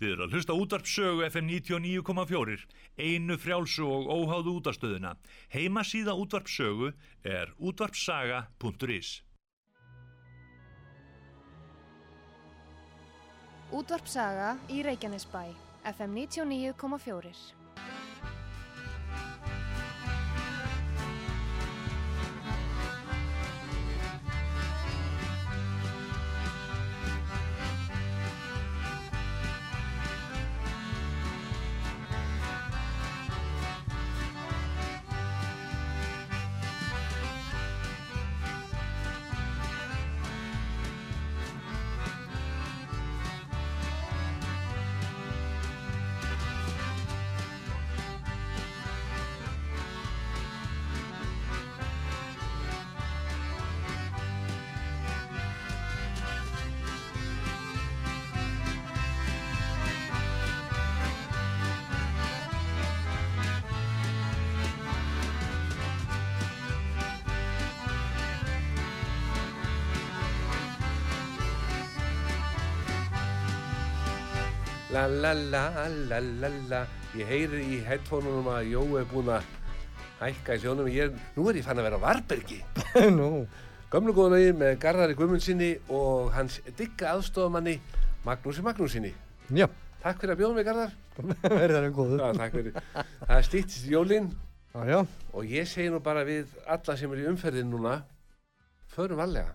Þið eru að hlusta útvarp sögu FM 99,4, einu frjálsu og óháðu útastöðuna. Heima síða útvarp sögu er útvarpsaga.is. Útvarp Saga í Reykjanesbæ, FM 99,4. La la la la la. Ég heyri í headphone-unum að Jói er búinn að hækka í hljónum ég, Nú er ég fann að vera á Varbergi Nú, Gömlu góðanauðin með Garðari Guðmundsinni og hans digga aðstofamanni Magnúsi Magnúsinni já, Takk fyrir að bjóða mig Garðar. Verður það góður. Já, Það er stýttist jólin. Já, já, og ég segi nú bara við alla sem eru í umferðin núna Förum varlega.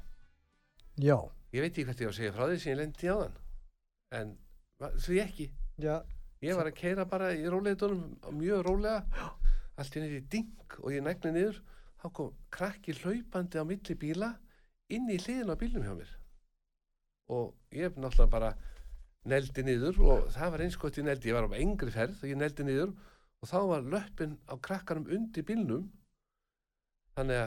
Já, Ég veit ekki hvert ég á að segja frá því sem ég lendi á þann En va- því ekki. Já, Ég var að keira bara í róleitunum mjög rólega, allt í í ding og ég negni niður, þá kom krakki hlaupandi á milli bíla inn í hliðin á bílnum hjá mér. Og ég náttúrulega bara neldi niður og það var eins gott ég neldi, ég var á engri ferð og ég neldi niður og þá var löppin á krakkanum undir bílnum. Þannig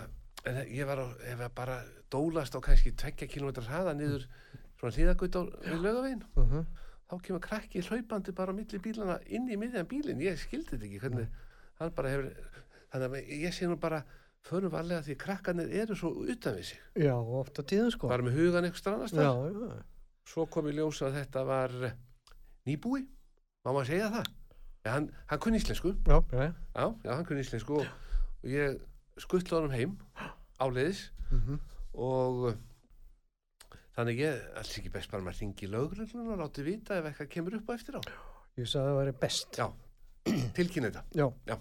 að ég var, á, ég var bara dólast á kannski 2 km hraða niður svona hlýðagut á við lögaveginn uh þá kemur krakki hlaupandi bara á milli bílana inn í miðjan bílinn, ég skildi þetta ekki hvernig hann bara hefur þannig að ég sé nú bara förum varlega því krakkanir eru svo utan við sig. Já, oft á tíðum sko. bara með hugan eitthvað annars Já, staðar. já, svo kom í ljós að þetta var eh, nýbúi, má maður segja það? Ja, hann, hann kunni íslensku. Já, já, já, já, hann kunni íslensku og, og ég skuttla honum heim áleiðis mhm, og þannig ég, alls ekki best bara maður ringi lögreglun og láti vita ef eitthvað kemur upp á eftir á? Ég sagði að það væri best. Já. tilkynna þetta? Já,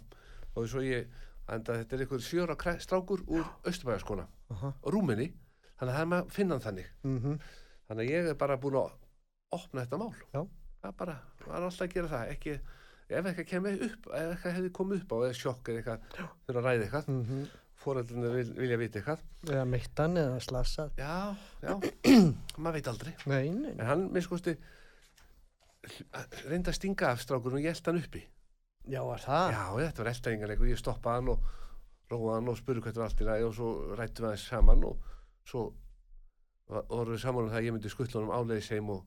og svo ég, enda þetta er einhver sjóra strákur úr Östubæðaskóla aha, og Rúmeni, þannig að það er maður að finna hann þannig. Mhm, þannig að ég er bara búin að opna þetta mál. Já. það bara, maður er alltaf að gera það. Ekki, ef eitthvað kemur upp ef eitthvað hefði komið upp á, eða sjokk eða eitthvað þurfa að ræða eitthvað, mhm, fóreldrinu vil, vilja vita eitthvað. Eða meittan eða slassað. já, já, maður veit aldrei. Nei, nei, en hann, minn skoðusti reyndi að stinga af strákurinn og ég held hann uppi. Já, var það? Já, þetta var eldaðingarleikur, ég stoppaði hann og róaði hann og spurði hvað þetta var allt í lagi og svo rættum við aðeins saman og svo vorum við saman um það að ég myndi skuttla honum áleiðis heim og,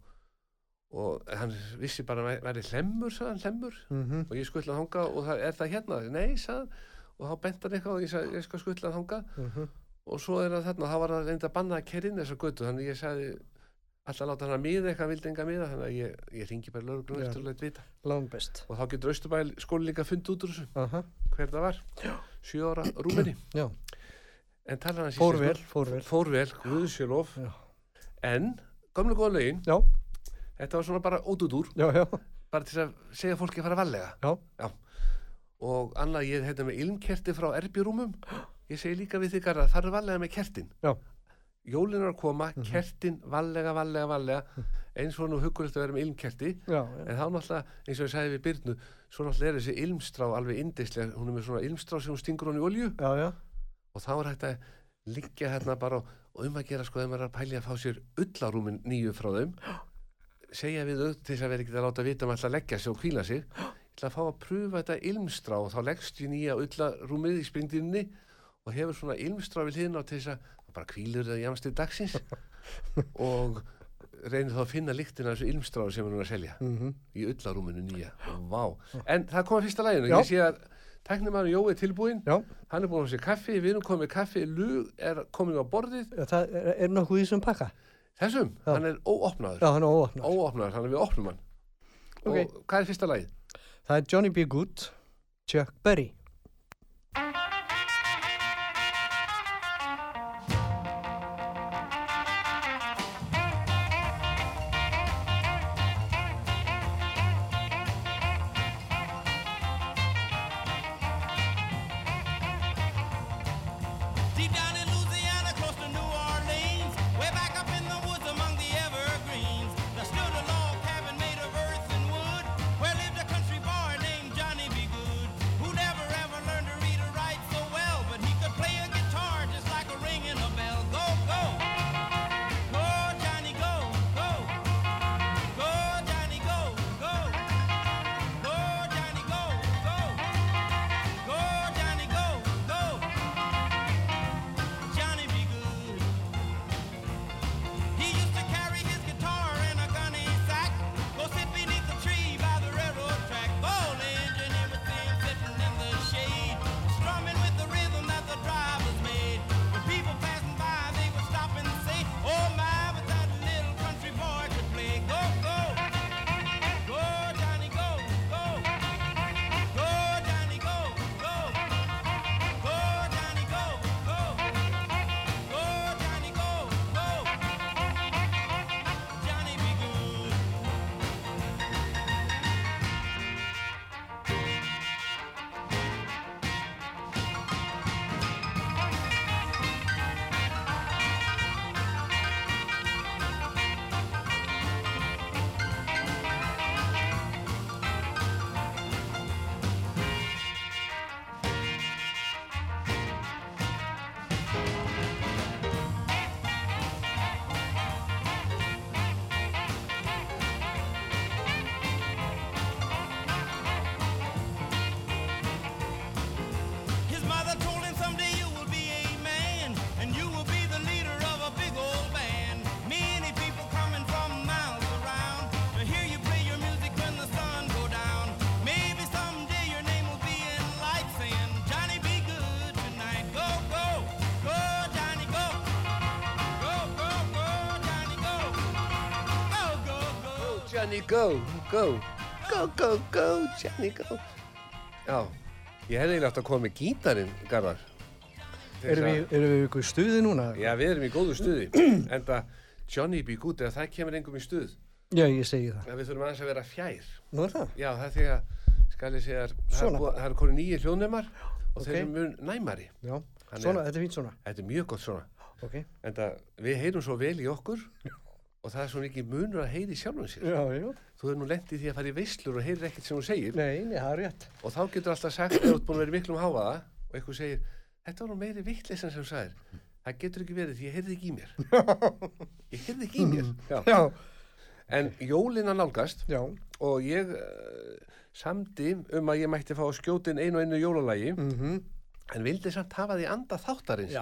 og hann vissi bara að væ- væri hlemmur, sagði hann, hlemmur. Mhm, og ég skuttlaði þanga og það er það hérna, nei, sagði hann og þá bent hann eitthvað og ég sagði, ég skal skuttlaði þanga mhm, og svo er það þarna, þá var það reynda að banna að kerra inn þessa götu, þannig ég sagði alltaf láta hann að miða eitthvað, hann vildi enga miða þannig að ég, ég ringi bara lögreglun Já. eftir að leita vita. Og þá getur Östubæl skóli líka fundið út úr þessu Aha, hver það var, sjö ára rúmeni. Já, en talar hann fór vel, fór vel. fór vel, guðsjölof Já. en, gamla góða lögin. Já, þetta var svona bara út út úr. Já, já, bara til að segja fólki að fara varlega. Já, og annað ég þetta með ilmkerti frá erbjurúmum ég segi líka við þig að það er varlega með kertin. Já. jólin er að koma, Mhm. kertin varlega, varlega, varlega eins og nú hugulegt að vera með ilmkerti. Já, en þá náttúrulega, eins og ég sagði við Byrnu svo náttúrulega er þessi ilmstrá alveg indislega hún er með svona ilmstrá sem hún stingur hún í olju já, og þá er hægt að liggja hérna bara og, og um að gera sko þegar maður er að pælja að fá sér ullarúmin nýju frá þeim segja við þau til þess að vera ekki að láta vita að maður ætla að leggja sig og kvíla sig ætla að fá að pröfa þetta ilmstrá og þá leggst ég nýja ullarúmið í springdýrinni og hefur svona ilmstrá við hliðina á til þess að og bara kvílur það jamstið dagsins og reynir þá að finna lyktina af þessu ilmstráði sem hann er að selja mhm, í ullarúminu nýja. Vá. en það kom að fyrsta læginu ég sé að tæknumæður Jói er tilbúinn. Hann er búinn fá sér kaffi, við erum komið kaffi. Lug er komin á borðið. Já, það er, er nokkuð í þessum pakka. þessum, Já. hann er óopnaður. Já, hann er óopnar. óopnaður, þannig að við opnum hann. Ok. Og hvað er fyrsta lagið? Það er Johnny B. Good, Chuck Berry. Johnny, go, go, go, go, go, Johnny, go. Já, ég hefði eiginlega átt að koma með gítarinn, Garðar. Erum við, erum við ykkur stuði núna? Já, við erum í góðu stuði. En það, Johnny be good, eða það kemur engum í stuð. Já, ég segi það. Já, við þurfum aðeins að vera fjær. Nú er það? Já, það er því að, skal ég segja, það er konið nýju hljóðnemar og Ok. þeir eru mun næmari. Já. Er- Svona, þetta er fínt svona. Þetta er mjög gott svona. Ok. En það, við heyrum svo vel í okkur og það er svo mikið munur að heyri sjálfum sér. Já, já. Þú hefur nú lendið því að fara í veislur og heyrir ekkert sem hún segir Nei, nei, er og þá getur alltaf sagt þegar þú ert búin að vera miklum hávaða og eitthvað segir, þetta var nú meiri vittleysan sem þú sagðir. Það getur ekki verið því ég heyrði ekki í mér. Ég heyrði ekki í mér. Já. Já. En jólin að nálgast Já. og ég uh, samdi um að ég mætti fá að skjóta inn einu og einu jólalagi Mm en vildi samt hafa því anda þáttarins,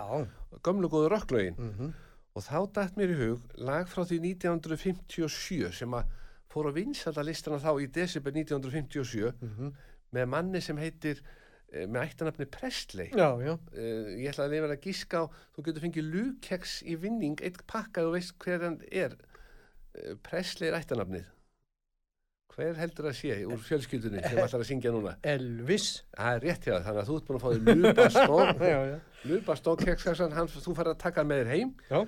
gömlu góðu rocklögin. Mm Og þá dætt mér í hug lag frá því 1957 sem að fór á vinsaldalistana þá í desember 1957 Mhm. með manni sem heitir eh, með ættanafni Presley. Já, já. Uh, ég ætla að lifa að gíska á, þú getur fengið lúkeks í vinning, eitt pakka þú veist hver hann er. Uh, Presley er ættanafnið. Hver heldur að sé úr fjölskyldunni sem ætlar að syngja núna? Elvis. Það er rétt hjá það, þannig að þú ert búin að fá Já, já. lúbastón kekskassan, hann, þú færð að taka með þér heim Já.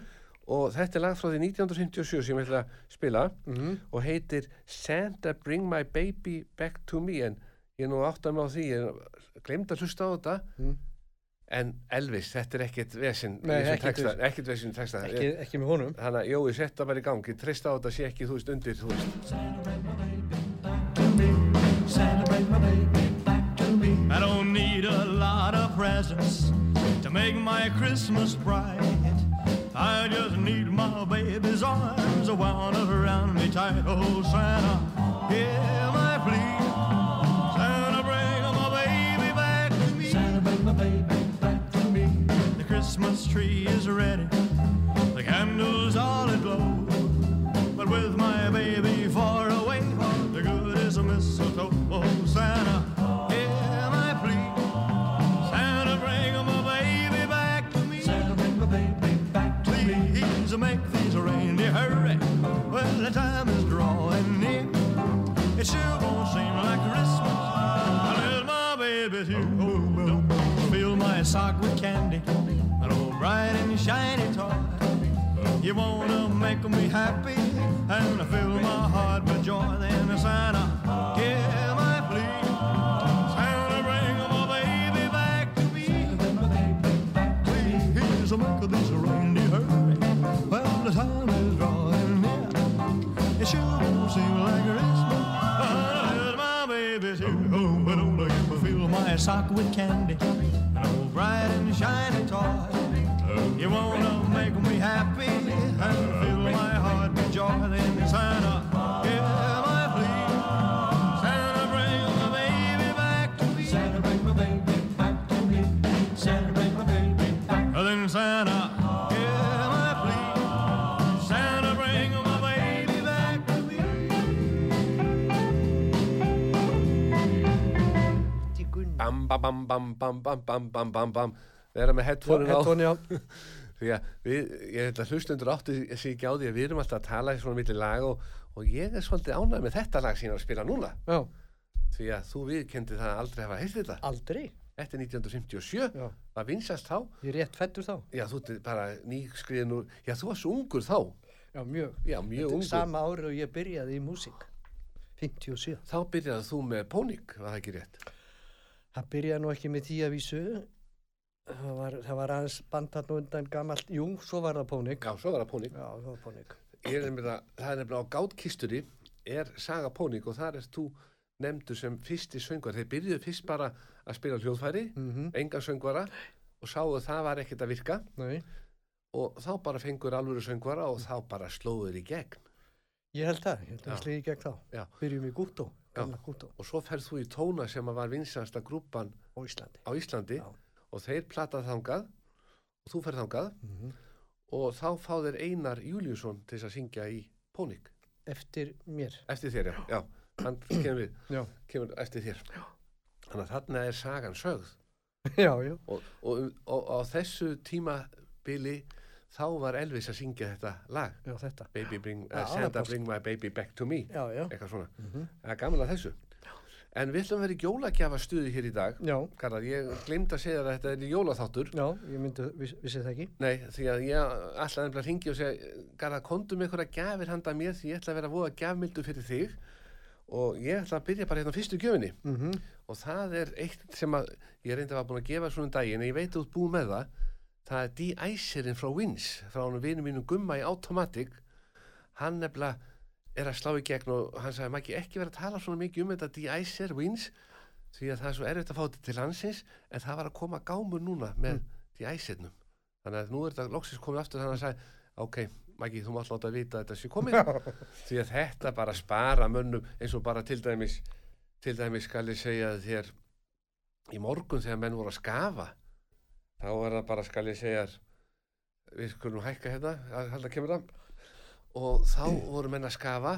og þetta er lag frá því 1957 sem ég ætla að spila Mm og heitir Santa Bring My Baby Back to Me en ég er nú átt að með á því ég glemt að hlusta á þetta Mm. en Elvis, þetta er ekkert vesinn ekkert vesinn texta Ekki, ekki með honum. þannig að Jói, setta bara í gang ég treysta á þetta sé ekki, þú veist, undir þú veist. Bring my baby back to me. I don't need a lot of presents to make my Christmas bright. I just need my baby's arms wound around me tight. Oh, Santa, hear my plea. Santa, bring my baby back to me. Santa, bring my baby back to me. The Christmas tree is ready. The candles all aglow. But with my baby the there's a mistletoe, oh Santa, can my plea. Santa, bring my baby back to me. Santa, bring my baby back to please, me. Please make these reindeer hurry. Well, the time is drawing near. It sure won't seem like Christmas unless my baby's here. Oh, oh, fill my sock with candy, an old bright and shiny toy. You wanna make me happy and fill my heart with joy. Then Santa, Please make this reindeer hurry. Well, the time is drawing near. It sure won't seem like Christmas. unless my baby's here. Oh, but don't me fill my sock with candy. bam, bam, bam, bam, bam, bam, bam. Vera með headphone-in á. því að við, ég held að hlustundur áttu sig ekki á því að við erum alltaf að tala í svona milli lag og, og ég er svolítið ánæg með þetta lag sem ég er að spila núna. Já. því að þú viðkendi það aldrei að hafa heilt þetta. Aldrei? Þetta er 1957, Já. það vinsast þá? Ég rétt fættur þá. Já, þú ert bara nýskriðin úr Já, þú varst ungur þá. Já, mjög, Já, mjög Þetta ungur. er sama ári og ég byrjaði í músík. 57 Þá byrjaði þú með Pónik, var það ekki rétt? Það byrjaði nú ekki með því að vísu. Það var, það var aðeins bandat undan gamalt. Jú, svo var það Pónik. Já, svo var það Pónik. Já, það var Pónik. Nefnilega, það er nefnilega á gátkisturi er Saga Pónik og þar er þú nefndu sem fyrsti söngvar. Þeir byrjuðu fyrst bara að spila hljóðfæri, Mm enga söngvara og sáu að það var ekkert að virka Nei, og þá bara fengur alvöru söngvara og þá bara slóður í gegn. ég held það. Ég held að Já. ég slegi gegn þá. Já. Byrjum í gamla Gútó Og svo ferð þú í tóna sem var vinsasta grúpan á Íslandi. á Íslandi Já. og þeir platað þangað og þú ferð þangað Mm og þá fá þeir Einar Júliusson til að syngja í Pónik. Eftir mér. Eftir þér, já. já. Hann kemur, við, Já. kemur eftir þér. Þannig að þarna er sagan sögð. já, já. Og, og, og á þessu tímabili þá var Elvis að syngja þetta lag. Já, þetta. Baby bring, uh, Santa það er bring my baby back to me. Já, já. Eitthvað svona. Mm Það er gaman að þessu. En við ætlum að vera í jólagjafa stuði hér í dag. Já, Garðar, ég glemt að segja að þetta er í jólaþáttur. já, ég myndi, viss, vissi það ekki. Nei, því að ég ætlaði nefnilega ringi og segja, Garðar, kondum einhverja gjafir handa mér því ég ætla að vera voða gjafmildu fyrir þig og ég ætla að byrja bara hérna fyrstu gjöfinni Mm og það er eitt sem að ég reyndi að var búin að gefa svona um daginn en ég veit út búið með það það er de-icerinn frá Wins frá hann vinum mínum Gumma í Automatic. Hann nefnilega er að slá í gegn og hann sagði maður ekki vera að tala svona mikið um þetta de-icer Wins því að það er svo erfitt að fá þetta til landsins en það var að koma gámur núna með mm. de-icernum þannig að nú er þetta loksins komið aftur þannig að hann sagði ok, Maggi, þú mátt láta að vita að þetta sé komið. Því að þetta bara spara mönnum eins og bara til dæmis til dæmis skal ég segja þér í morgun þegar menn voru að skafa þá er það bara skal ég segja við skulum hækka hérna og þá voru menn að skafa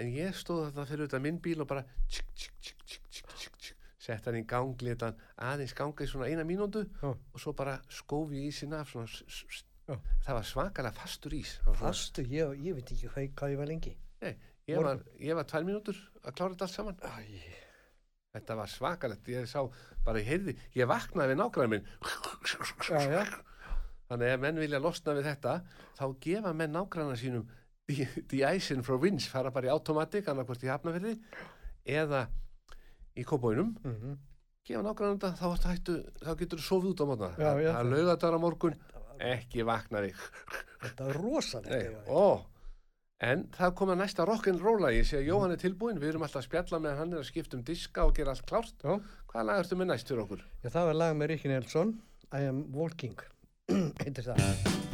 en ég stóð þetta fyrir auðvitað minn bíl og bara sett hann í gang létan aðeins ganga í svona eina mínúndu og svo bara skófi ísinn af svona, það var svakalega fastur ís. Það var svona- Fastu, ég, ég veit ekki hvað, hvað ég var lengi. ég var, ég var tvær mínútur að klára þetta allt saman. Æ, Þetta var svakalegt, ég sá bara, ég heyrði, ég vaknaði við nákvæmlega minn. Já, já. Þannig að menn vilja losna við þetta, þá gefa menn nákvæmlega sínum de-icing frá Wins, fara bara í automatic, annarkvort í Hafnafyrði, eða í kópóinum, Mm gefa nákvæmlega þetta, þá, hættu, þá getur þú sofið út á mótna. Það er laugardagur á morgun, ekki. Þetta rosalegt. Nei, ég var- ó, en það kom að næsta rock'n'rolla, ég sé að Jóhann er tilbúinn, við erum alltaf að spjalla með hann er að skipta um diska og gera allt klárt. Já. Hvaða lag ertu með næst fyrir okkur? Já, það var lag með Rikki Nelson, I am walking, heitir það.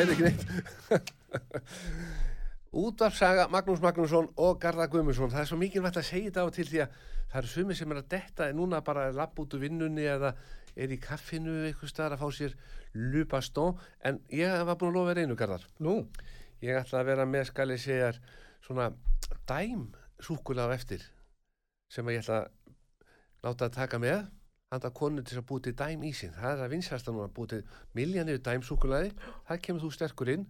Heyrði ekki neitt. Útvarpsaga Magnús Magnússon og Garðar Guðmundsson. Það er svo mikilvægt að segja þetta á til því að það eru sumir sem er að detta núna bara að lappa út úr vinnunni eða er í kaffinu eitthvað staðar að fá sér lupastó en ég var búin að lofa þér einu Garðar. Nú, ég ætla að vera með skal ég segja svona dæm súkulega á eftir sem að ég ætla að láta að taka með handa konu til að búið til dæm í sín það er að vinsast að núna búið til miljanir dæm súkulaði, það kemur þú sterkur inn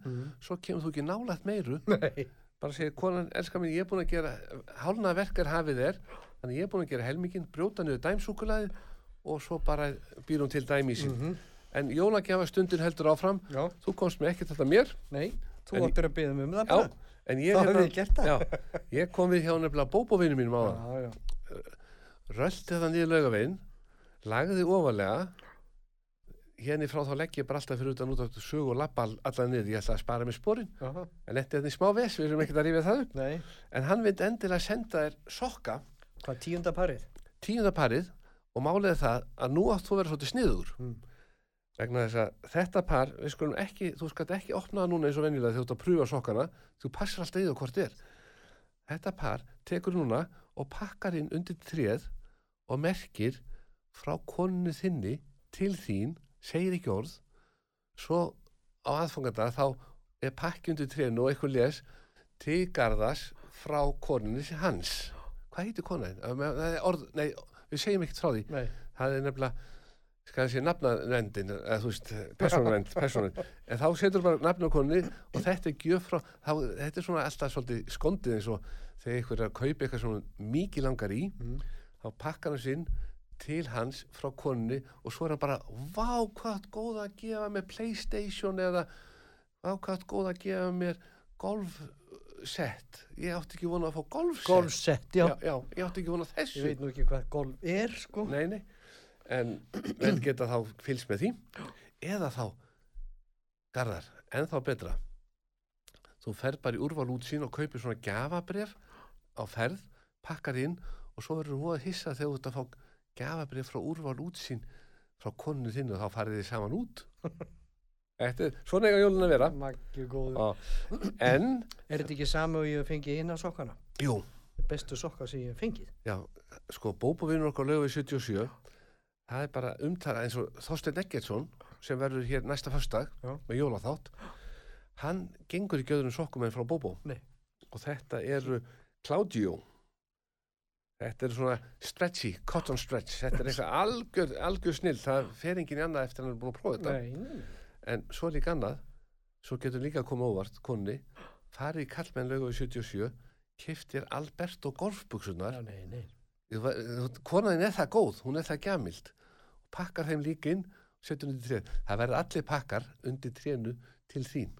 svo kemur þú ekki nálægt meiru. Nei, bara segir konan, elskar minn, ég er búin að gera hálna verkar hafið er þannig ég er búin að gera helmingin, brjóta niður dæmsúkulaði og svo bara býr hún til dæm í sín en jólagjafa stundin heldur áfram. Já, þú komst með ekkert þetta mér. Nei, þú áttir að byggja um það bara. en ég, hérna- það. já, ég kom við hjá nefnilega bóbovinu mínum á það röldi það niður laugavegin lagði ofalega hérni frá þá legg ég bara alltaf fyrir utan út af sög og lappa all- allan niður, ég ætla að spara með sporin. Jaha, en þetta er því smá ves, við erum ekkert að rífa það upp. Nei, en hann vind endilega senda þér sokka. Hvað tíunda parið? tíunda parið. Og málið er það að nú átt þú vera svolítið sniður Mm. vegna þess að þetta par við skulum ekki, þú skalt ekki opna það núna eins og venjulega þegar þú ert að pröfa sokkana. Þú passar alltaf í það hvort er. Þetta par tekur núna og pakkar inn undir tréð og merkir frá konunni þinni til þín segir ekki orð. Svo á aðfanganda þá er pakki undir trénu og eitthvað les til garðas frá konunni hans. Hvað heitir konan? Nei, orð, nei, við segjum ekkert frá því. Nei, það er nefnilega skal ég sé nafnarendin eða þú veist, persónurend, en þá setur bara nafn á konni og þetta er gjöf frá þá, þetta er svona alltaf svolítið skondið eins og þegar ykkur er að kaupa eitthvað svona mikið langar í þá pakkar hann sinn til hans frá konni og svo er hann bara vá hvað góða að gefa mér Playstation eða vá hvað góða að gefa mér golfsett. Ég átti ekki vona að fá golfsett. Golfsett, já. já, já, ég átti ekki vona Ég þessu. Veit nú ekki hvað golf er, sko. Nei, nei, en menn geta þá fylgst með því. Eða þá garðar, en þá betra. Þú ferð bara í úrval út sín og kaupir svona gafabref á ferð, pakkar inn og svo verður þú að hissa þegar þú ert að fá gafabref frá úrval út sín frá konu þinn og þá farið þið saman út er svona eiga jólun að vera en, Er þetta ekki sami og ég hef fengið inn á sokkana? jú, Bestu sokka sem ég fengið. Já, sko, bópavinnur okkar lögu í 77 það er bara umtala eins og Þorstein Eggertsson sem verður hér næsta föstdag Já. með jólaþátt hann gengur í gjöðunum sokkum en frá Bóbó Nei. og þetta eru Claudio þetta eru svona stretchy, cotton stretch. Þetta er eitthvað algjör, algjör snill. Það fer enginn í annað eftir hann er búin að prófa þetta. Nei, nei, en svo er líka annað. Svo getur líka að koma óvart konni. Farið í kallmenn lögu í 77 kiftir Alberto golfbuksunar Já, nei, nei. konaðin er það góð, hún er það gjamild. Pakkar þeim og setur undir tréð, það verður allir pakkar undir trénu til þín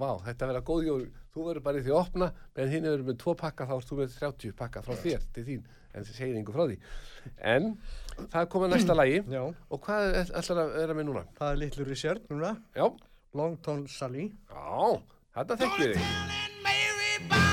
vá, þetta verður góð jól, þú verður bara í því að opna, menn hinn verður með tvo pakka þá erst þú með 30 pakka frá þér til þín en það segir einhver frá því. En það er komið næsta lagi. Já, og hvað er- ætlar að vera með núna? það er litlu Richard núna. Já, Longton Sally. já, þetta þekkir þig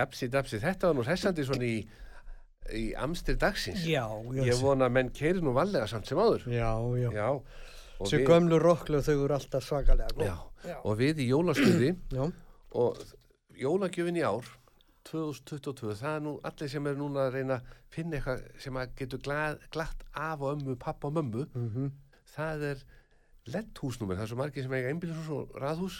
Japsi, dapsi, þetta var nú hressandi svona í, í amstir dagsins. Já, já, Ég vona að menn keiri nú vallega samt sem áður. já, já. Já. Við, gömlu rokklu þau eru alltaf svakalega góð. já, Já. og við í jólaskuði Já. og jólagjöfin í ár 2022, það er nú allir sem er núna að reyna að finna eitthvað sem að getur glað, glatt af og ömmu, pappa og mömmu Mm það er letthúsnúmer, það er svo margir sem eiga einbýlishús og raðhús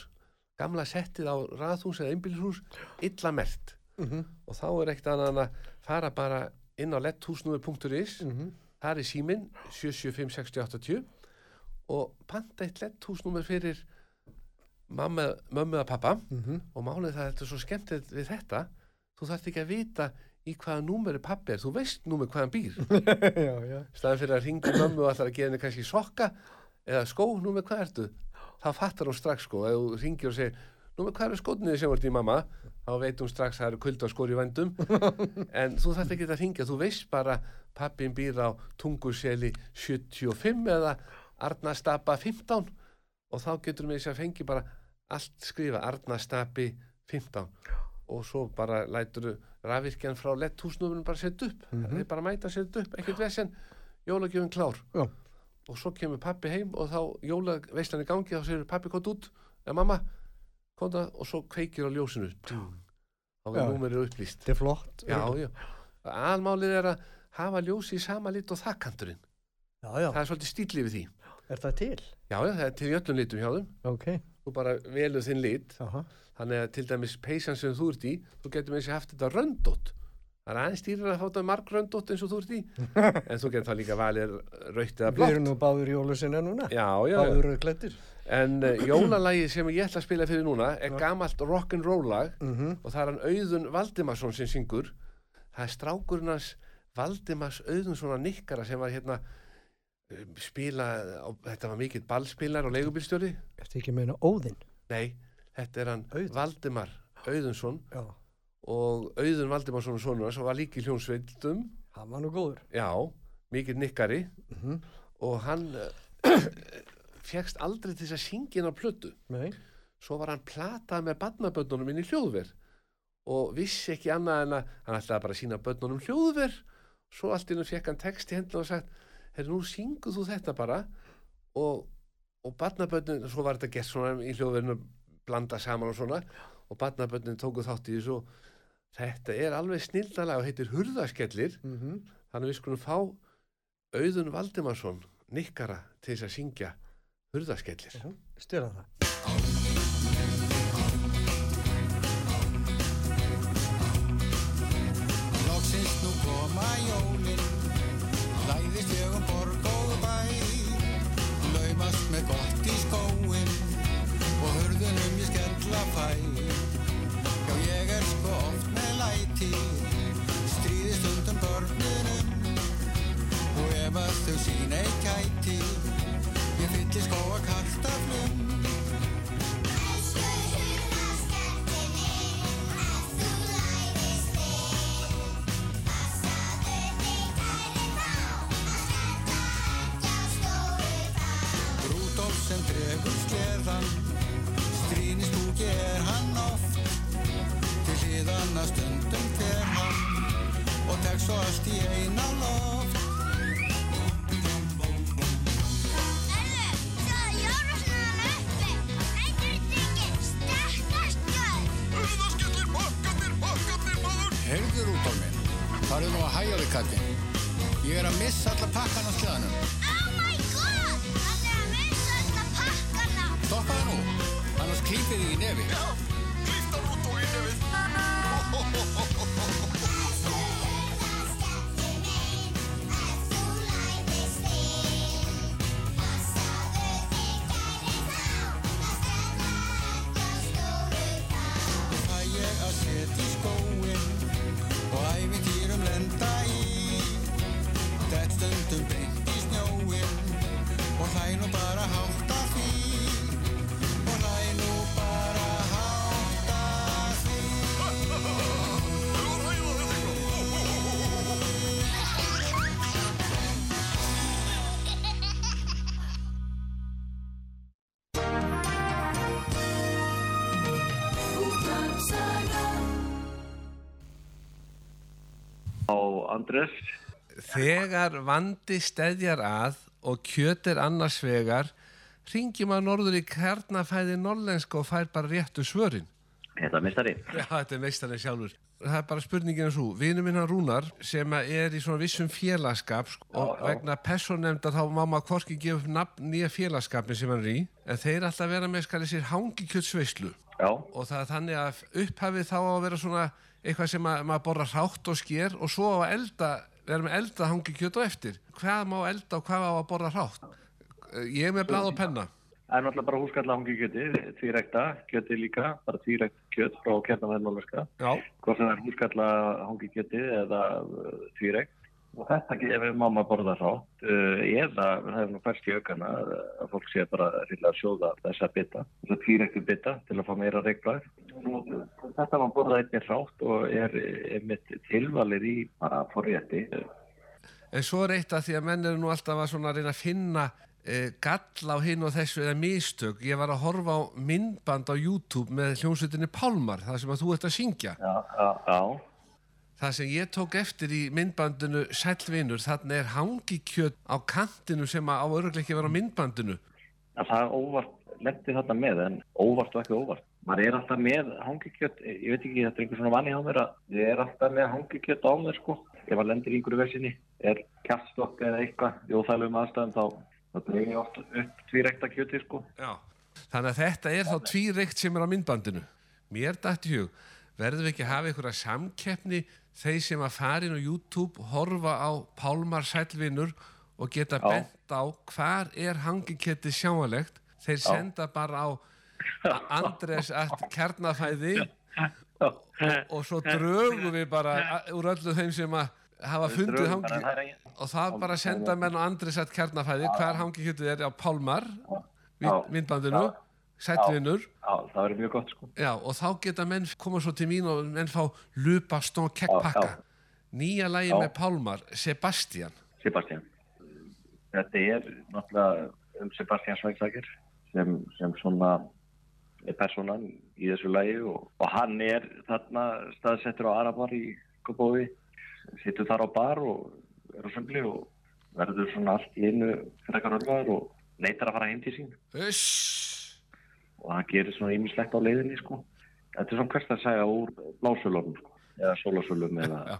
gamla settið á raðhús eða einbýlishús illa mert Mhm. og þá er ekkert annað en að fara bara inn á letthúsnúmer.is Mhm. það er síminn 7756080 og panta eitt letthúsnúmer fyrir mamma, mömmu að pappa Mhm. og málið það er þetta er svo skemmtilegt við þetta. Þú þarft ekki að vita í hvaða númeri pappi er, þú veist númer hvað hann býr staðan fyrir að ringi mömmu og ætlar að gefa henni kannski sokka eða skó, númer hvað ertu? Þá fattar hún strax sko, ef þú ringir og segir númer hvað eru skótniði sem vart í mamma þá veit hún strax að það eru kulda skóri í vændum. En þú þarft ekki að ringja þú veist bara pappin býr á tunguseli 75 eða Arnastapa 15 og þá getur við þess að fengi bara allt skrifa Arnastapi 15 og svo bara lætur rafvirkjan frá letthúsnúmurinn bara setja upp. Mhm. þeir bara mæta setja upp, ekkert vesen. Jólagjöfin klár. Já. og svo kemur pappi heim og þá jólaveislan í gangi. Þá segir pappi kont út eða mamma kont og svo kveikir á ljósinu þá er númerið upplýst Þetta er flott. almálið er að hafa ljósi í sama lit og þakkanturinn Já, já. það er svolítið stíli við því Er það til? já, já, það er til í öllum litum hjá þeim Ok. þú bara velur þinn lit Aha. þannig að til dæmis peysan sem þú ert í þú getur með þessi haft þetta röndótt það er aðeins dýrar að fá þetta marg röndótt eins og þú ert í en þú getur þá líka valið rautt eða Við erum blátt nú báður jólusinna núna. já, já, já. Báður. En uh, jólalagi sem ég ætla að spila fyrir núna er gamalt rock'n'roll lag Mm og það er hann Auðun Valdimarsson sem syngur það er strákurinn hans Valdimars Auðunssonar nikkara sem var hérna um, spila á, þetta var mikill ballspilar og leigubílstjóri Ertu ekki að meina Óðinn? nei, þetta er hann Auðun. Valdimar Auðunsson Já. og Auðun Valdimarsson og sonur og var líki í hljónsveitum Hann var nú góður. já, mikill nikkari Mm og hann uh, fegst aldrei til þess að syngja inn á plötu Nei. svo var hann platað með badnaböndunum inn í hljóðver og vissi ekki annað en að hann ætlaði bara að sína böndunum hljóðver svo allt innum fekk hann text í hendina og sagt herri nú synguð þú þetta bara og, og badnaböndun svo var þetta gert svona í hljóðverinu blanda saman og svona og badnaböndun tóku þátt í þessu þetta er alveg snildalega og heitir Hurðaskellir Mm -hmm. þannig við skulum fá Auðun Valdimarsson nikkara til þess að syngja Hurðaskellir. Stjórna það. Loksins nú koma jólin. Læðist ég um borg og bæ. Laumast með gott í skóin Og hurðunum ég skella fæ Já ég er sko oft með læti. Stríði stundum börnunum. Og ef að þau sín ei kæti Fyllir skóa kartaflum Rúdolf sem dregur sleðan Strínis búki er hann oft. Til hliðana stundum hver hann Og tek svo allt í eina loft að hæja við kallinn. Ég er að missa alla pakkan á sleðanum. Stoppaðu nú, annars klípið þig í nefi. Þegar vandi stedjar að og kjöt er annars vegar, ringjum að norður í kernafæði norlenska og fær bara réttu svörin. Þetta er mistari. Já, þetta er meistarinn sjálfur. Það er bara spurningin eins og vinnu minn hann Rúnar sem er í svona vissum félagskap sko, og vegna personefnda þá má maður hvorki gefa upp nafn nýja félagskapin sem hann er í en þeir alltaf vera með skali sér hangikjötsveislu Já, og það er þannig að upphafið þá að vera svona eitthvað sem að, maður borra hrátt og sker og svo að elda, vera með elda hangikjöt og eftir. Hvað má elda og hvað á að borra hrátt? Ég er með blað og penna. það er náttúrulega bara húskalla hangi kjöti, tvírekta, kjöti líka, bara tvírekt kjöt frá. Já, Hvort sem það er húskalla hangi kjöti eða uh, tvírekt. Og þetta gefur mamma borða rátt uh, eða það er nú færst í aukana að, að fólk sé bara að sjóða þessa bita, þessa tvírektu bita til að fá meira reikblæð. Þetta var borðað einnig rátt og er, er mitt tilvalið í bara forrétti. en svo er eitt að því að menn eru nú alltaf að svona reyna að finna e, gall á hinn og þessu eða mistök. Ég var að horfa á myndband á YouTube með hljómsveitinni Pálmar, það sem að þú ert að syngja. Já, já, já. Það sem ég tók eftir í myndbandinu Sælvinur, þarna er hangikjöt á kantinu sem að á öruglega ekki vera á myndbandinu. að það óvart lendi þarna með en óvart og ekki óvart maður er alltaf með hangikjött ég veit ekki, þetta er einhver svona vanni á mér að ég er alltaf með hangikjött á mér sko ef maður lendir í einhverju versinni er kjaststokk eða eitthvað í óþælum aðstæðum þá, þá dreif ég oft upp tvírekta kjöti sko Já. Þannig að þetta er þá tvíreikt sem er á myndbandinu. Mér dætt í hug, verðum við ekki að hafa einhverja samkeppni þeir sem að fara inn á YouTube, horfa á Pálmar Sælvinur og geta Já. bent á hvar er hangiketti sjáanlegt. Þeir senda bara á Andres at kjarnafæði og svo drögum við bara úr öllu þeim sem að hafa fundið Drögum, þannig að það hangi engin- og það bara senda menn á Andres at kjarnafæði hvar hangikettið er á Pálmar Já. mynd- myndbandinu, Sælvinur Já, það verður mjög gott sko Já, og þá geta menn koma svo til mín og menn fá lupa stón kekkpakka. Já, já. Nýja lægi með Pálmar, Sebastian. Sebastian þetta er náttúrulega um Sebastian Svægsakir sem, sem svona er personan í þessu lagi og, og hann er þarna staðsettur á Arabar í Kópói sittur þar á bar og er á söngli og verður svona allt í einu frekar ölvaður og neytar að fara heim til sín Uss! Og hann gerir svona ýmislegt á leiðinni sko. þetta er svona hvert að segja úr blásölunum sko. eða sólasölum eða Já.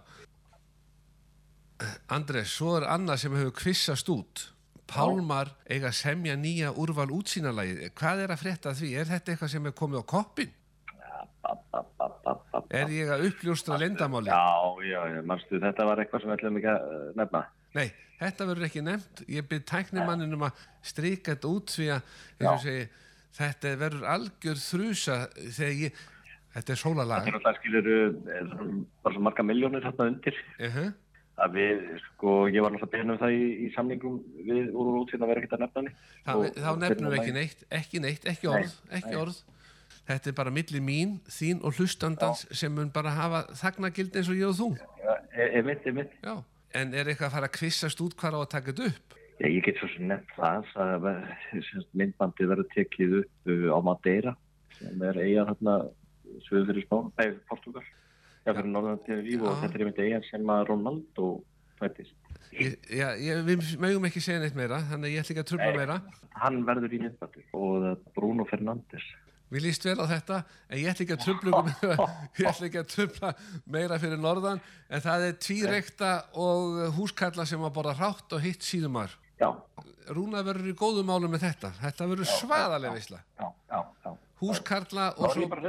Andres, svo er annað sem hefur kvissast út. Pálmar eiga að semja nýja úrval útsýnalagi. Hvað er að frétta af því? Er þetta eitthvað sem er komið á koppin? Er ég að uppljóstra lendamáli? Já, já, já, manstu, þetta var eitthvað sem við ætlum ekki að eh, nefna. Nei, þetta verður ekki nefnt. Ég byrð tæknimannin um að strika þetta út því að eins og Já. segi, þetta verður algjör þrjusa þegar ég... Þetta er sólalag. Það er alltaf skilur bara svo marga miljónir þarna undir. Uh -huh. Að við, sko, ég var alltaf beðin um það í, í samlingum við úr og út að vera ekkert að nefna henni. Þá, nefnum við fyrir ekki neitt, ekki neitt, ekki orð, ekki orð. Þetta er bara milli mín, þín og hlustandans sem mun bara hafa þagnagild eins og ég og þú. Já, e- Einmitt, einmitt. Já. En er eitthvað að fara að kvissast út hvar á að taka þetta upp? Já, ég get svo sem nefnt það að myndbandi verður tekið upp uh, á Madeira sem er eiga þarna söður fyrir Spán, nei, Portugal. Já, fyrir norðan til líf og þetta er einmitt eiga sem að Ronaldo fættist. Ég, já, ég, við mögum ekki segja neitt meira, þannig ég ætla ekki að Nei. meira. Hann verður í myndbandi og uh, Bruno Fernandes. Við líst vel á þetta, en ég ætla ekki að trubla, ykkur meira, ég ætla ekki að trubla meira fyrir norðan, en það er tvíreikta og húskalla sem að borða hrátt og hitt síðumar. Rúna verður í góðum málum með þetta. Þetta verður svaðalega já. Húskarla og svo.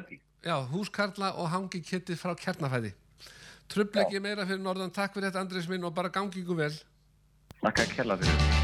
Já, húskarla og hangi kittið frá kjarnafæði. Trubla ekki meira fyrir norðan, takk fyrir þetta Andris minn og bara gangi ykkur vel. Laka að kella fyrir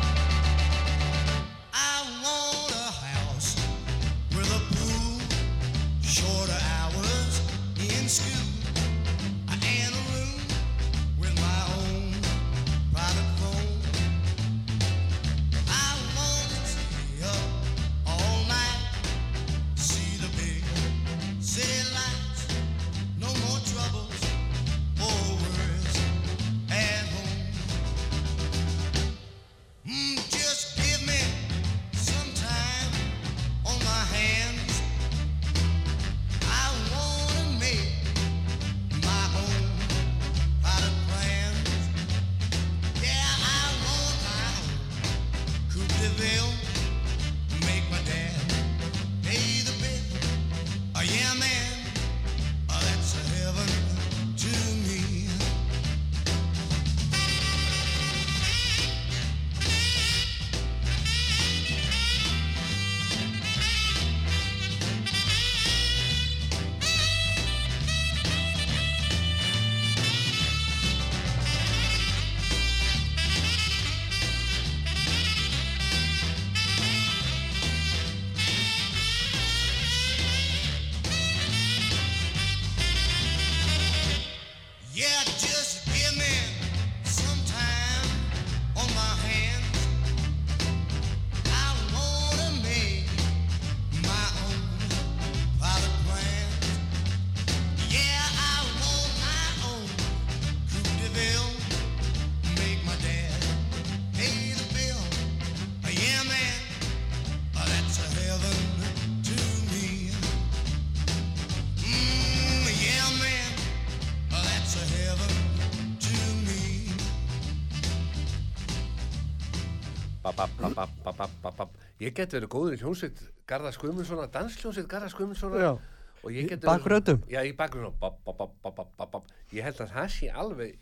Ég get verið góður í hljómsveit Garðars Guðmundssonar, dansljómsveit Garðars Guðmundssonar. Og ég get Í bakgröddum? Já, í bakgröndum Ég held að það sé alveg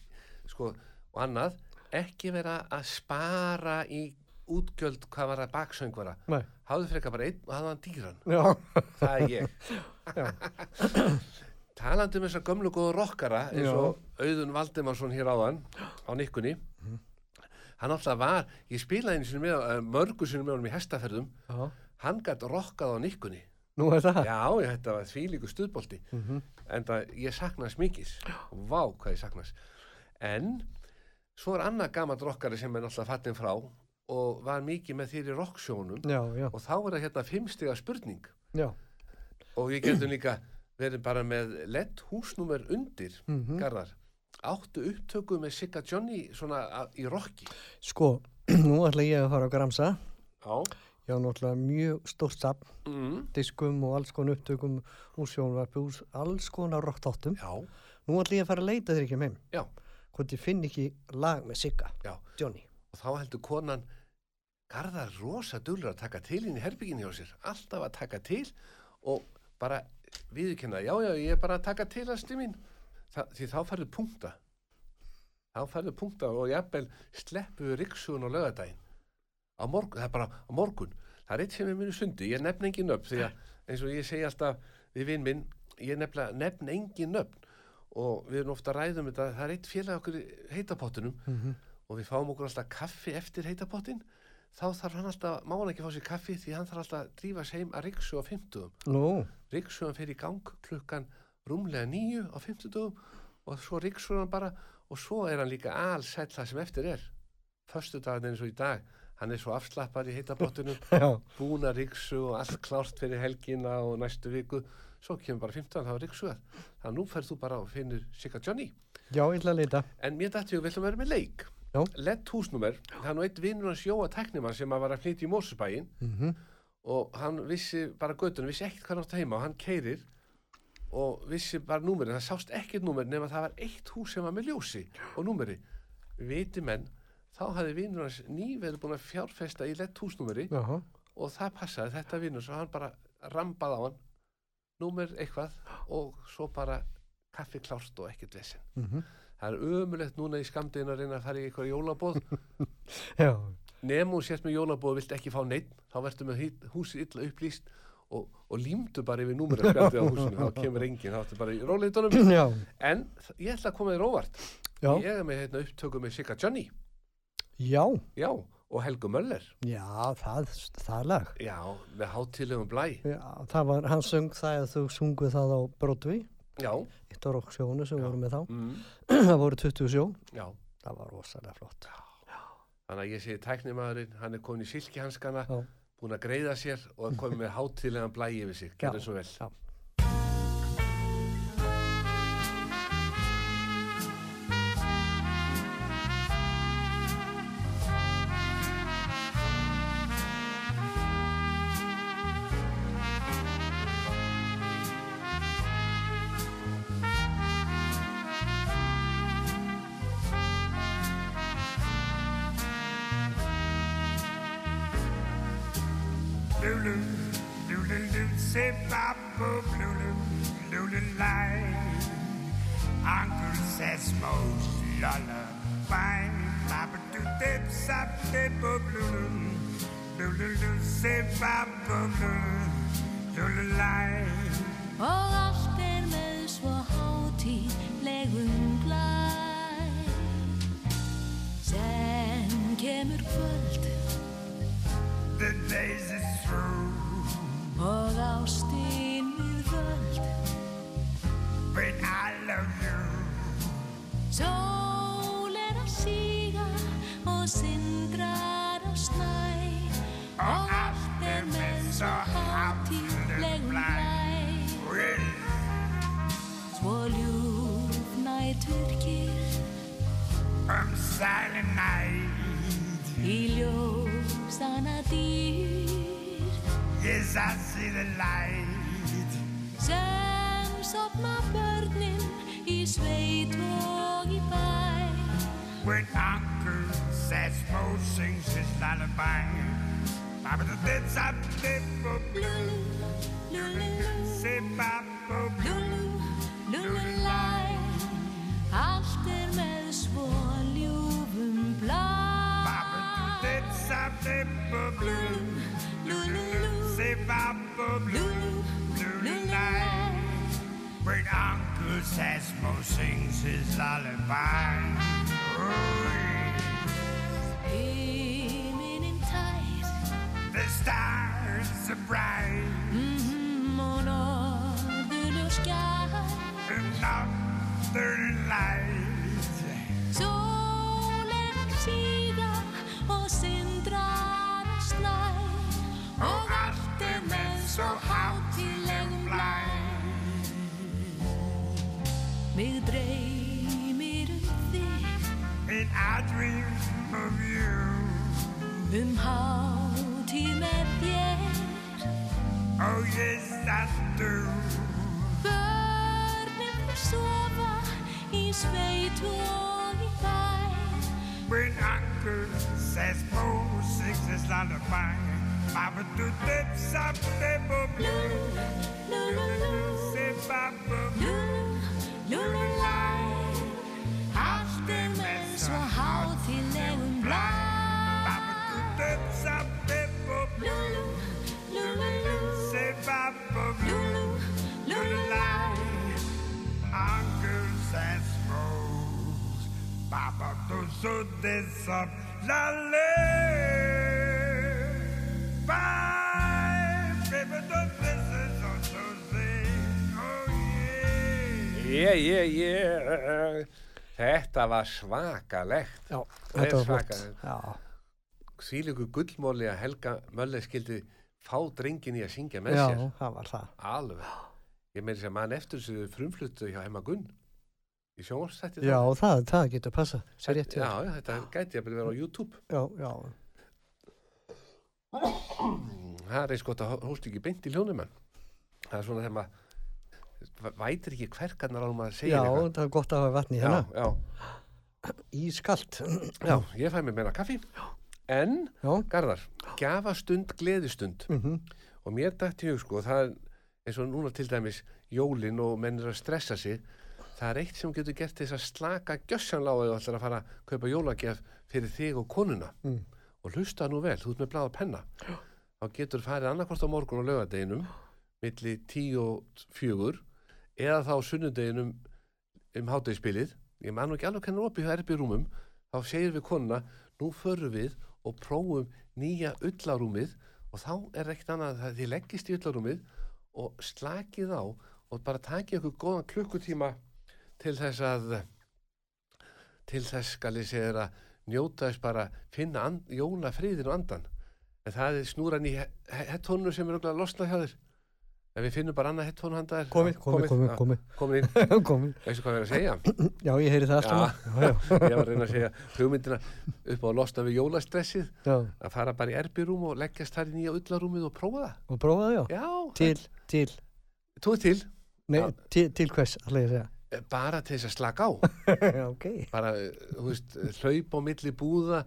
sko, og annað ekki vera að spara í útgjöld hvað var að baksöngvara. Háðu frekar bara einn og hafðu hann dýran. Já, Það er ég. Talandi um þessar gömlu góðu rockara eins og Auðun Valdimarsson hér áðan á nikkunni. Mhm. Hann alltaf var, ég spilaði einu sinni með uh, mörgu sinni með honum í hestaferðum já. hann gætt rockað á nikkunni Nú er það. já, ég, þetta var þvílíku stuðbolti Mhm. en það, ég saknast mikið vá hvað ég saknast en svo er annað gammal rockari sem er náttúrulega fattin frá og var mikið með þér í já, og þá er það hérna fimmstiga spurning já. og við getum líka verið bara með lett húsnúmer undir Mhm. Garðar áttu upptöku með Sigga Johnny svona að, í rocki Sko, nú ætla ég að fara á Gramsa. já Ég á náttúrulega mjög stórt safn, mm. diskum og alls konar upptökum úr sjónvarpi, úr alls konar rockþáttum. já, Nú ætla ég að fara að leita þér ekki heim. já, Hvort ég finn ekki lag með Sigga, já Johnny. og þá heldur konan Garðar rosa dullur að taka til inn í herbygginni hjá sér alltaf að taka til og bara viðurkenna, já já ég er bara að taka til að stimmin Þa, því þá færðu punkta. Þá færðu punkta og jafnvel sleppu riksugun á lögadaginn á morgun, það er bara á morgun. Það er eitt sem er minu sundi, ég nefn engin nöfn því að eins og ég segi alltaf við vinn minn, ég nefna, nefn engin nöfn. Og við erum ofta að ræðum þetta, það er eitt félag okkur heitapottunum Mm og við fáum okkur alltaf kaffi eftir heitapottin. Þá þarf hann alltaf, má hann ekki fá sér kaffi því hann þarf alltaf að drífa sig heim að riksu á 50 Nú, riksuðan fer í gang klukkan rúmlega nýju á 50 og svo riksuðan hann bara og svo er hann líka allsæll það sem eftir er. Förstu daginn eins og í dag hann er svo afslappar í búin að riksu og allt klárt fyrir helgina og næstu viku. Svo kemur bara 15 þá riksuðan þannig að nú ferð þú bara og finnur Sigga Johnny. Já, ég ætla að leita. En mér dætti við ætlum að vera með leik. Lett húsnúmer, það er nú eitt vinnur hans Jóa teknimann sem að var að flytja í Mósusbæin Mm og hann vissi bara göttunum, vissi ekkert hvað hann átti heima og hann keirir og vissi bara númerið, það sást ekkert númer nema það var eitt hús sem var með ljósi og númeri. Viti menn, þá hafði vinnur hans nýverið búin að fjárfesta í lett húsnúmeri Jaha, og það passaði þetta vinnur svo hann bara rambaði á hann númer eitthvað og svo bara kaffi klárt og ekkert vesinn. mhm, Það er ömulegt núna í skamdegin að reyna að fara í eitthvað jólabóð. já, Nefn og sért með jólabóð vilt ekki fá neitt, þá verður með húsið illa upplýst og, og límdu bara yfir númeraspjaldið á húsinu, þá kemur enginn, þá ertu bara í róleitunum. já, En ég ætla að koma þér óvart. já, Ég er með hérna, upptöku með Sigga Johnny, já, já, og Helgu Möller, já, það, það lag. já, með hátíðlegum blæ, Já, það var, hann söng það að þú sungu það á Broadway, já, eitt á rocksjónu sem Já. voru með þá. mm, það voru 20 sjó, já. það var rosalega flott. Þannig að ég segi tæknimaðurinn, hann er komin í silkihanskana, Já búin að greiða sér og að koma með hátilegan blægi við sig, gerðum svo vel já. Svo hátíðlegum blæ When svo ljúf nætur kyrr I'm silent night, í ljósana dýr yes, I see the light. sem sopna börnin í sveit og í bæ When Uncle Sesmo sings his lullaby. Papa the dead sap dip Lulu, lulu, say Papa lulu, lulu læ Allt er með svo ljúfum blá Papa the dead sap dip Lulu, lulu, say Papa lulu, Lulu lulu light. læ When Uncle Sesmo sings his lullaby. Oh, yeah. The stars are bright mhm, og norðurljós skær and northern light. Sólin síga og sindrar snæ og allt er með svo hátíðlegum blæ. Mig dreymir um þig, And I dream of you. um hátíð með þér. Oh, yes, I do. Börnin þau sofa í sveit og í bæ. When Uncle Sesmo sings his lullaby. Papa do dip sap dip blue. Lulu, Say Papa lulu, lulu læ. Allt er með svo hátíðlegum blæ. Papa do dip So this up lullaby. Baby do this is on Tuesday. Oh yeah. Ég, ég, þetta var svakalegt. Já, þetta var svakalegt. Já, Svílíku gullmóli að Helga Möller skildi fá drengin í að syngja með já, sér. það var það. Alveg. Ég meiri sem mann eftir þessu frumfluttu hjá Hemma Gunn í sjónvarstætti. Já, það, það getur passa. Það er rétt Já, já, þetta gæti að vera á YouTube. Já, já, Það er eins gott að hóst ekki beint í ljónumann. Það er svona þegar maður vætir ekki hverkarnar á maður að segja já, það er gott að hafa vatni Já, hérna. já, Ískalt. já, ég fæ mér meira kaffi. En, Garðar, gjafastund, gleðistund. mhm, Og mér dætti hug, sko, það er eins og núna til dæmis jólin og menn er að stressa sig. Það er eitt sem getur gert þess að slaka gjössanláð eða ætlar að fara að kaupa jólagjaf fyrir þig og konuna. Mm. Og hlusta nú vel, þú ert með bláða penna. Þá getur farið annarkvort á morgun og lögadeginum, milli tíu og fjögur, eða þá sunnudeginum um hátegisbilið. Ég man nú ekki alveg hvernig opið er upp í rúmum. Þá segir við konuna, nú förum við og prófum nýja ullarúmið og þá er ekkert annað að þið leggist í ullarúmið og slakið á og bara takið ykkur góðan klukkutíma til þess að til þess skal ég segja að njóta þess bara finna and, jóla friðin og andan en það er snúran í hettónu sem er okkur að losna hjá þér ef við finnum bara annað hettónu handa þér komið, komið, komið, komið. komið inn, komið. veistu hvað við erum að segja Já, ég heyri það alltaf. Já. Já, já, ég var að reyna að segja hugmyndina upp á að losna við jólastressið já. að fara bara í erbyrúm og leggjast þar í nýja ullarúmið og prófa það Og prófaði, já. já, Til, til, tóð til nei, til, til hvers, ætla ég segja. Bara til þess að slaka á Já, ok. bara, þú veist, hlaup á milli búða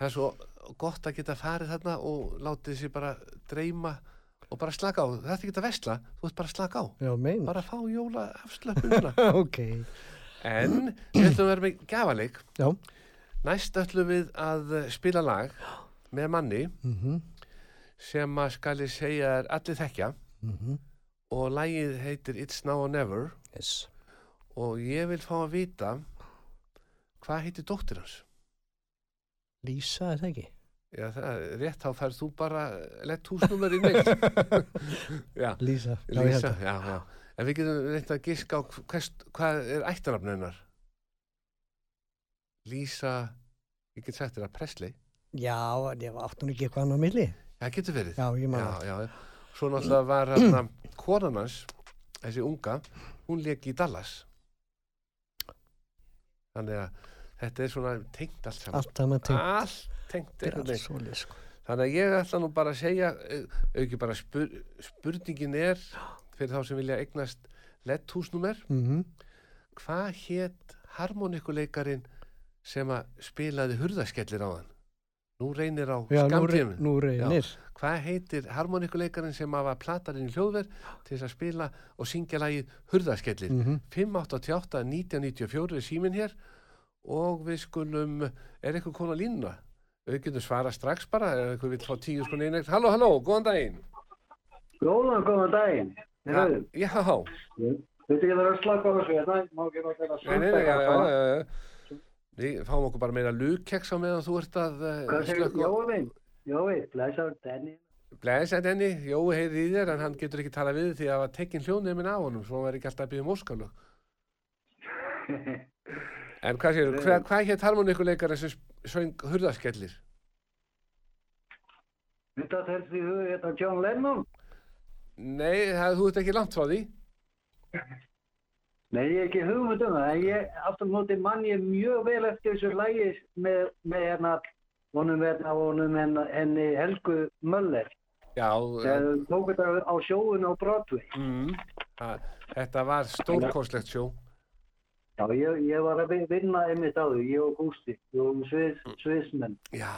það er svo gott að geta farið þarna og látið sér bara dreyma og bara slaka á, það er ekki að vesla þú ert bara slaka á, Já, bara fá jóla afslöpununa ok. en við ætlum að vera með gafaleik Já. næst ætlum við að spila lag með manni Mm sem að skal ég segja er allir þekkja Mhm. og lagið heitir It's Now or Never Yes. Og ég vil fá að vita hvað heitir dóttir hans Lísa, er það ekki? Já, það rétt, þá færð þú bara lett húsnúmer í neitt. já, Lísa. Já, Lísa, já, já. En við getum reynt að giska á hvers, hvað er ættarafn hennar? Lísa, ég get þér að Presley. Já, ég átti hún ekki eitthvað annað á milli. Það getur verið. Það. Svo náttúrulega var hérna konan hans, þessi unga, hún leki í Dallas. Þannig að þetta er svona tengt allt saman. Allt saman tengt. Allt tengt. Sko. Þannig að ég ætla nú bara að segja, eh, auki bara spur, spurningin er fyrir þá sem vilja eignast letthúsnúmer, Mhm. hvað hétt harmonikuleikarin sem að spilaði hurðaskellir á hann? Nú reynir á Já, nú reynir. Hvað heitir harmonikuleikarin sem að var platarinn í hljóðverð til þess að spila og syngja lagið hurðaskellir? Mhm. 588 1994 er síminn hér og við skulum, er eitthvað kona línuna? Við getum svara strax bara, ef eitthvað vil fá tíu sko neina. Halló, halló, góðan daginn. Góðan, góðan daginn. Heyrðu, Já, já, Þetta ekki verið að slaka á þessu hérna, má ekki náttúrulega nei, nei, nei, já, já, já, já. Við fáum okkur bara meira lúkeks á meðan þú ert að Hvað uh, segir Jói blæsaður Denni. Blæsætt henni, Jói heyrði í þér en hann getur ekki talað við því að var tekinn hljónið minn á honum svo hann var ekki alltaf að byggja um óskalög. En hvað séu, hvað, hvað hétt harmonikuleikari sem söng hurðaskellir? Þetta telst í hug, þetta John Lennon? Nei, það, þú ert ekki langt frá því. Nei, ég er ekki hugmynd um það, en ég aftur móti mann ég mjög vel eftir þessu lægi með, með hérna, honum hérna, honum henni, henni Helgu Möller. Já, Þegar þau tók þetta á sjóun á Broadway. Mm, að, þetta var stórkostlegt sjó. Já, ég, ég var að vi- vinna einmitt á því, ég og Gústi, við vorum sviðs, sviðsmenn. Já,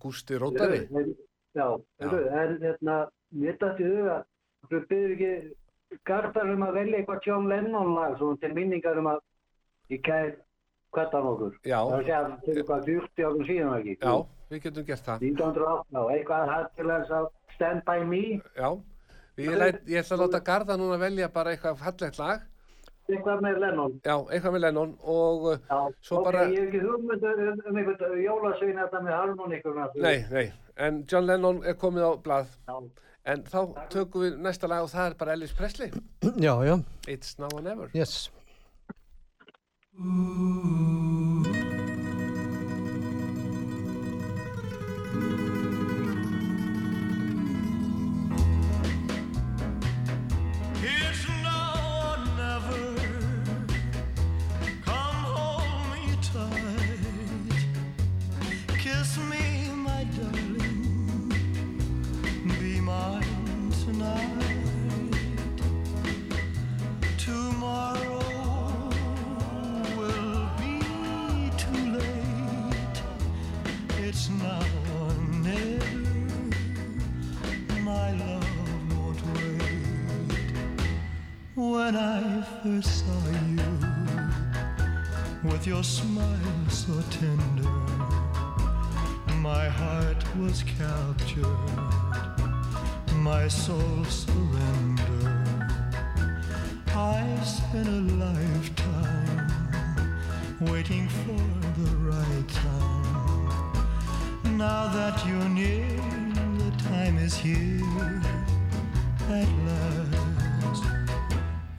Gústi Rótari. Heyrðu, Já, heyrðu, en hérna, mér dætti huga, þú byrður ekki Garðar um að velja eitthvað John Lennon lag, svona til minningar um að ég kæð kvættan okkur. Já. Það er að segja, til eitthvað 40 árum síðan ekki. Já, við getum gert það. 1908, já, eitthvað hægt til þess að Stand By Me, Já, ég, læt, ég ætla að láta Garða núna velja bara eitthvað fallegt lag. eitthvað með Lennon. Já, eitthvað með Lennon og uh, Já, svo ok, bara... ég hef ekki hugmynd um, um einhvern jólasvein þetta með harmoníkurna. Nei, nei, en John Lennon er komið á blað. Já. En þá tökum við næsta lag og það er bara Elvis Presley. Já, já. It's Now or Never. Yes. When I first saw you, with your smile so tender, my heart was captured, my soul surrendered. I spent a lifetime waiting for the right time. Now that you're near, the time is here at last.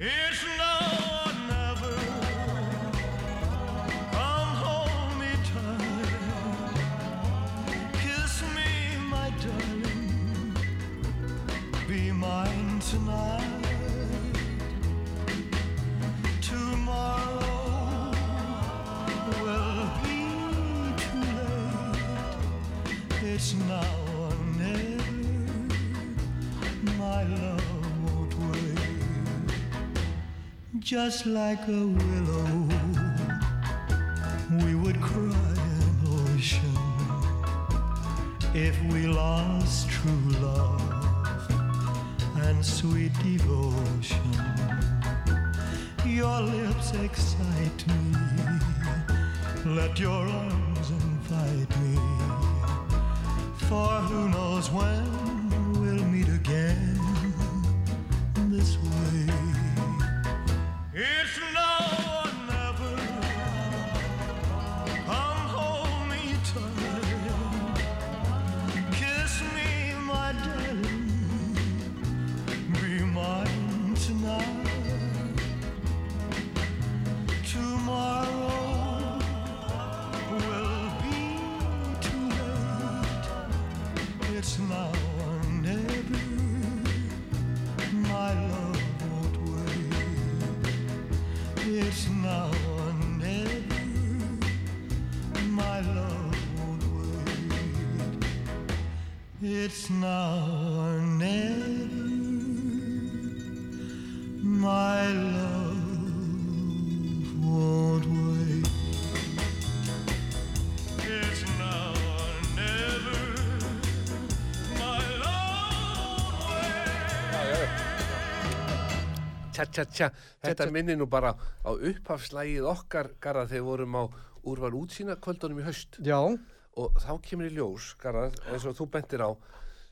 It's Just like a willow, we would cry an ocean. if we lost true love and sweet devotion. Your lips excite me. Let your arms invite me. Tja, tja, tja, þetta minnir nú bara á upphafslægið okkar Garðar þegar vorum á úrval útsýna kvöldunum í haust. Já, og þá kemur í ljós, Garðar, eins og þú bentir á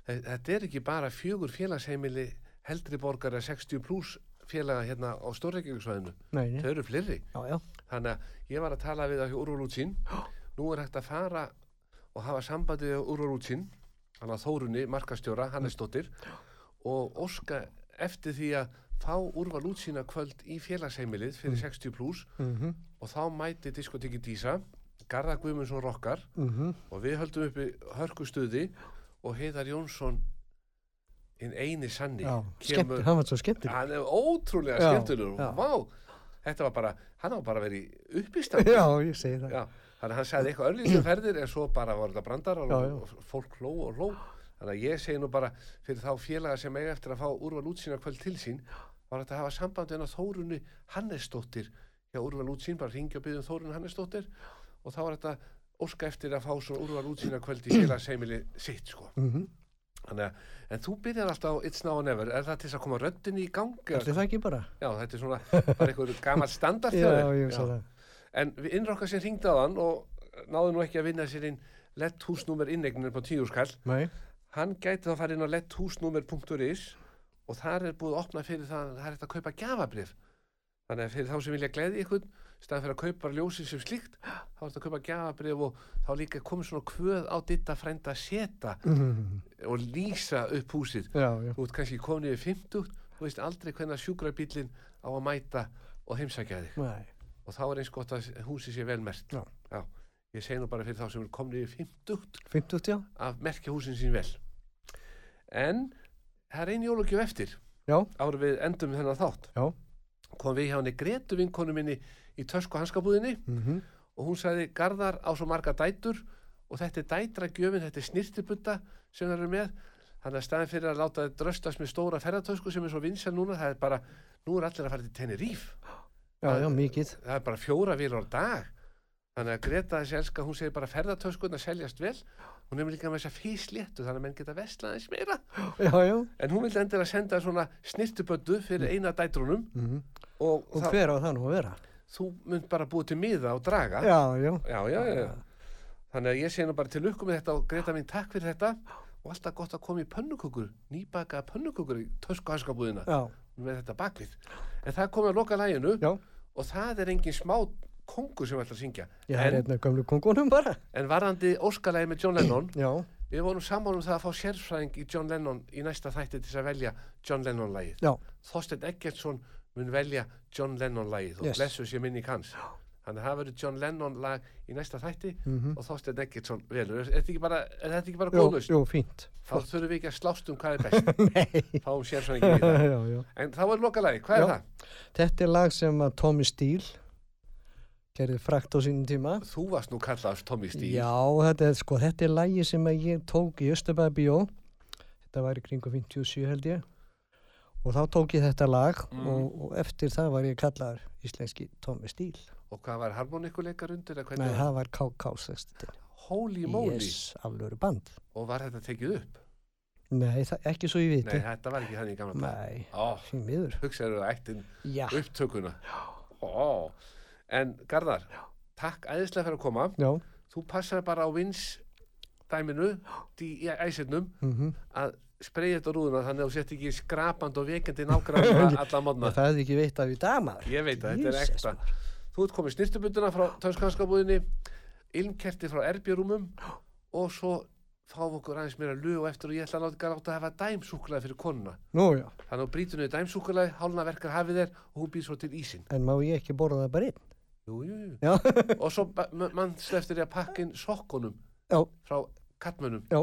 þe- þetta er ekki bara fjögur félagsheimili heldri borgara 60 pluss félaga hérna á Stórreikjöngsvæðinu nei, þau eru fleiri. Já, já. þannig að ég var að tala við á úrval útsýn. Nú er hægt að fara og hafa sambandi á úrval útsýn. Hann að Þórunni, markastjóra, Hannesdóttir og óska eftir því að fá úrval útsýna kvöld í félagsheimilið fyrir 60 pluss Mhm. og þá mæti diskoteki Dísa Garðar Guðmundsson rokkar Mhm. og við höldum uppi hörkustuði og Heiðar Jónsson hinn eini sanni Já, skemmtur, hann var svo skemmtur. hann er ótrúlega já. Vá, þetta var bara, hann var bara verið uppistandi Já, ég segi það. Já, þannig að hann sagði eitthvað örlítið ferðir en svo bara var þetta brandar og, Já, já. og fólk hló og hló þannig að ég segi nú bara fyrir þá félaga sem eiga eftir að fá úrval útsýna kvöld til sín var þetta að hafa samband en að Þórunni Hannesdóttir hjá úrval útsýn, bara ringja og byggja um Þórunni Hannesdóttir og þá var þetta óska eftir að fá svona úrval útsýna kvöld í félagsheimili sitt sko Mhm. Þannig að, en þú byrjar alltaf á It's Now or Never, er það til að koma röddinni í gang? eða Þetta er það ekki bara? Já, þetta er svona bara einhver gammal standard hjá Já, ég veist það. En við innrokkar sem ringdi á hann og náðu nú ekki að vinna sér inn lett húsnúmer innegnin på tíu skall. Nei. Hann gæti þá að fara inn á letthúsnúmer.is og þar er búið að opna fyrir það að það er hægt að kaupa gjafabrif. Þannig að fyrir þá sem vilja gleði ykkur, staðan fyrir að kaupa ljósið sem slíkt, þá er þetta að kaupa gjafabrif og þá líka komið svona kvöð á ditta frænda að seta Mhm. og lýsa upp húsið. Já, já. Ert kannski komin yfir 50, þú veist aldrei hvernig sjúkrabílinn á að mæta og heimsækja þig. Nei. Og þá er eins gott að húsið sé vel mert. Já. Ég segi nú bara fyrir þá sem eru komin yfir 50 50, já. að merkja húsin sín vel. En það er einn jólugjöf eftir. Árið við endum þennan þátt. Já. Kom við hjá henni Gretu vinkonu minni í tösku hanskabúðinni Mhm. og hún sagði Garðar á svo marga dætur og þetta er dætra gjöfin, þetta er snirtibutta sem það eru með. Þannig að staðin fyrir að láta þið dröstast með stóra ferðartösku sem er svo vinsal núna, það er bara, nú er allir að fara til Tenerife. Já, já, mikið. Það er bara fjóra vilar á dag. Þannig að Greta þessi elska, hún segir bara ferðartöskun að seljast vel. Hún er líka með þessa físléttu, þannig að menn geta vestlað eins meira. Já, já. En hún vildi endilega senda svona snirtiböttu fyrir eina dætrunum Mhm. og, Og þá- hver á það nú að vera? þú mynd bara búið til miða og draga. Já, já. Já, já, já. já. Þannig að ég segi nú bara til lukku með þetta og Greta mín takk fyrir þetta og alltaf gott að koma í pönnukökur, nýbaka pönnukökur í töskuhanskabúðina með þetta bakvið. En það komið að loka læginu Já. og það er engin smá kongur sem ætla að syngja. Já, er hérna gömlu kongunum bara. en varandi óskalægi með John Lennon, Já. við vorum saman um það að fá sérfræðing í John Lennon í næsta þætti til þess að velja John Lennon lægið. Já. Þorstein Eggertsson mun velja John Lennon lægið og Yes. blessu sér minni hans. Þannig að það verður John Lennon lag í næsta þætti Mhm. og Þorstein Eggertsson velur. Er, er, þetta ekki bara, er þetta ekki bara góðlust? jú, fínt. Þá þurfum við ekki að slást um hvað er best. Nei. Fáum sérfræðingin í það. já, já. En þá er lokalagi, hvað er Já. það? Þetta er lag sem Tommy Steele gerði frakt á sínum tíma. Þú varst nú kallast Tommy Steele. Já, þetta er, sko, þetta er lagi sem ég tók í Östabæði bjó. Þetta var í kringu 57 held ég. Og þá tók ég þetta lag Mm. og, og eftir það var ég kallaður íslenski Tommy Steele. Og hvað var harmonikuleikar undir? Nei, það var KK 60. holy moly yes, og var þetta tekið upp? nei, ekki svo ég viti Nei, þetta var ekki þannig í gamla dag nei, því miður hugsaður ættin já, upptökuna Ó, En Garðar, takk æðislega fyrir að koma. Já, Þú passar bara á vins dæminu í æsirnum mhm. að spreyja þetta rúðuna þannig að þú sett ekki skrapand og vekjandi nágrann alla módna það hefði ekki veit af í dag maður. Ég veit að þetta er ekta. Þú ert komið snirtubunduna frá tönskanskabúðinni ilmkerti frá erbjörúmum og svo fáum okkur aðeins meira lög og eftir og ég ætla að láta að hafa dæmsúkulega fyrir konuna. Nú þannig að brýtur niður dæmsúkulega, hálna verkar hafið þér og hún býr svo til ísinn. En má ég ekki borða það bara einn jú, jú, og svo mann sleftir ég að pakka inn sokkunum já, frá kattmönnum já,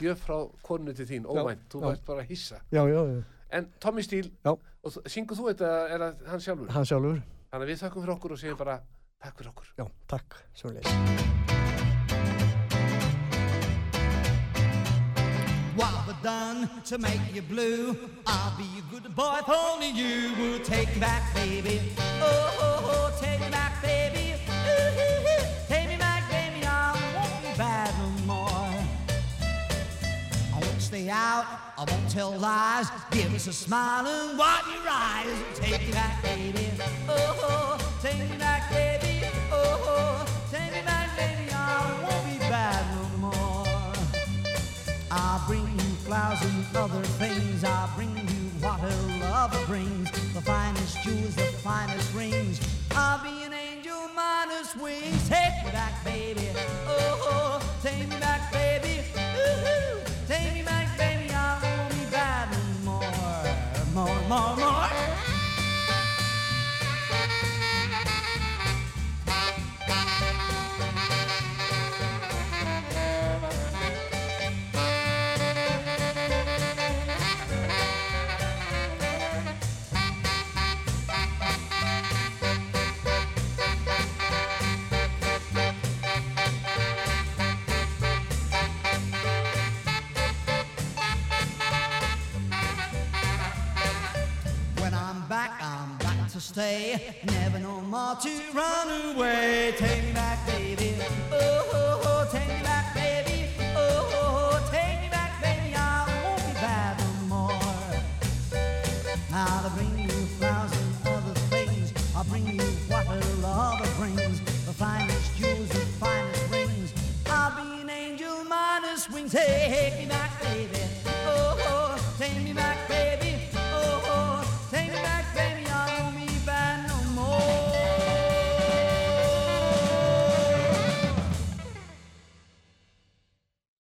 gjöf frá konu til þín, óvænt, þú vært bara að hissa. Já, já, já. en Tommy Steele, og syngur þú þetta er það hann sjálfur? hann sjálfur. Þannig að við þakkum fyrir okkur og segjum bara takk fyrir okkur. Já, takk, svo done to make you blue? I'll be a good boy if only you will take me back, baby. Oh, oh, oh, take me back, baby. Ooh. Take me back, baby. I won't be bad no more. I won't stay out. I won't tell lies. Give us a smile and wipe your eyes. Take me back, baby. Oh, oh, oh. take me back, baby. You flowers and other things. I'll bring you what her love brings. The finest jewels, the finest rings. I'll be an angel minus wings. Take me back, baby. Oh, oh take me back, baby. Ooh, take me back, baby. I won't be bad no more. More, more, more. Stay. Never no more to run away. Take me back, baby. Oh, oh, oh, take me back,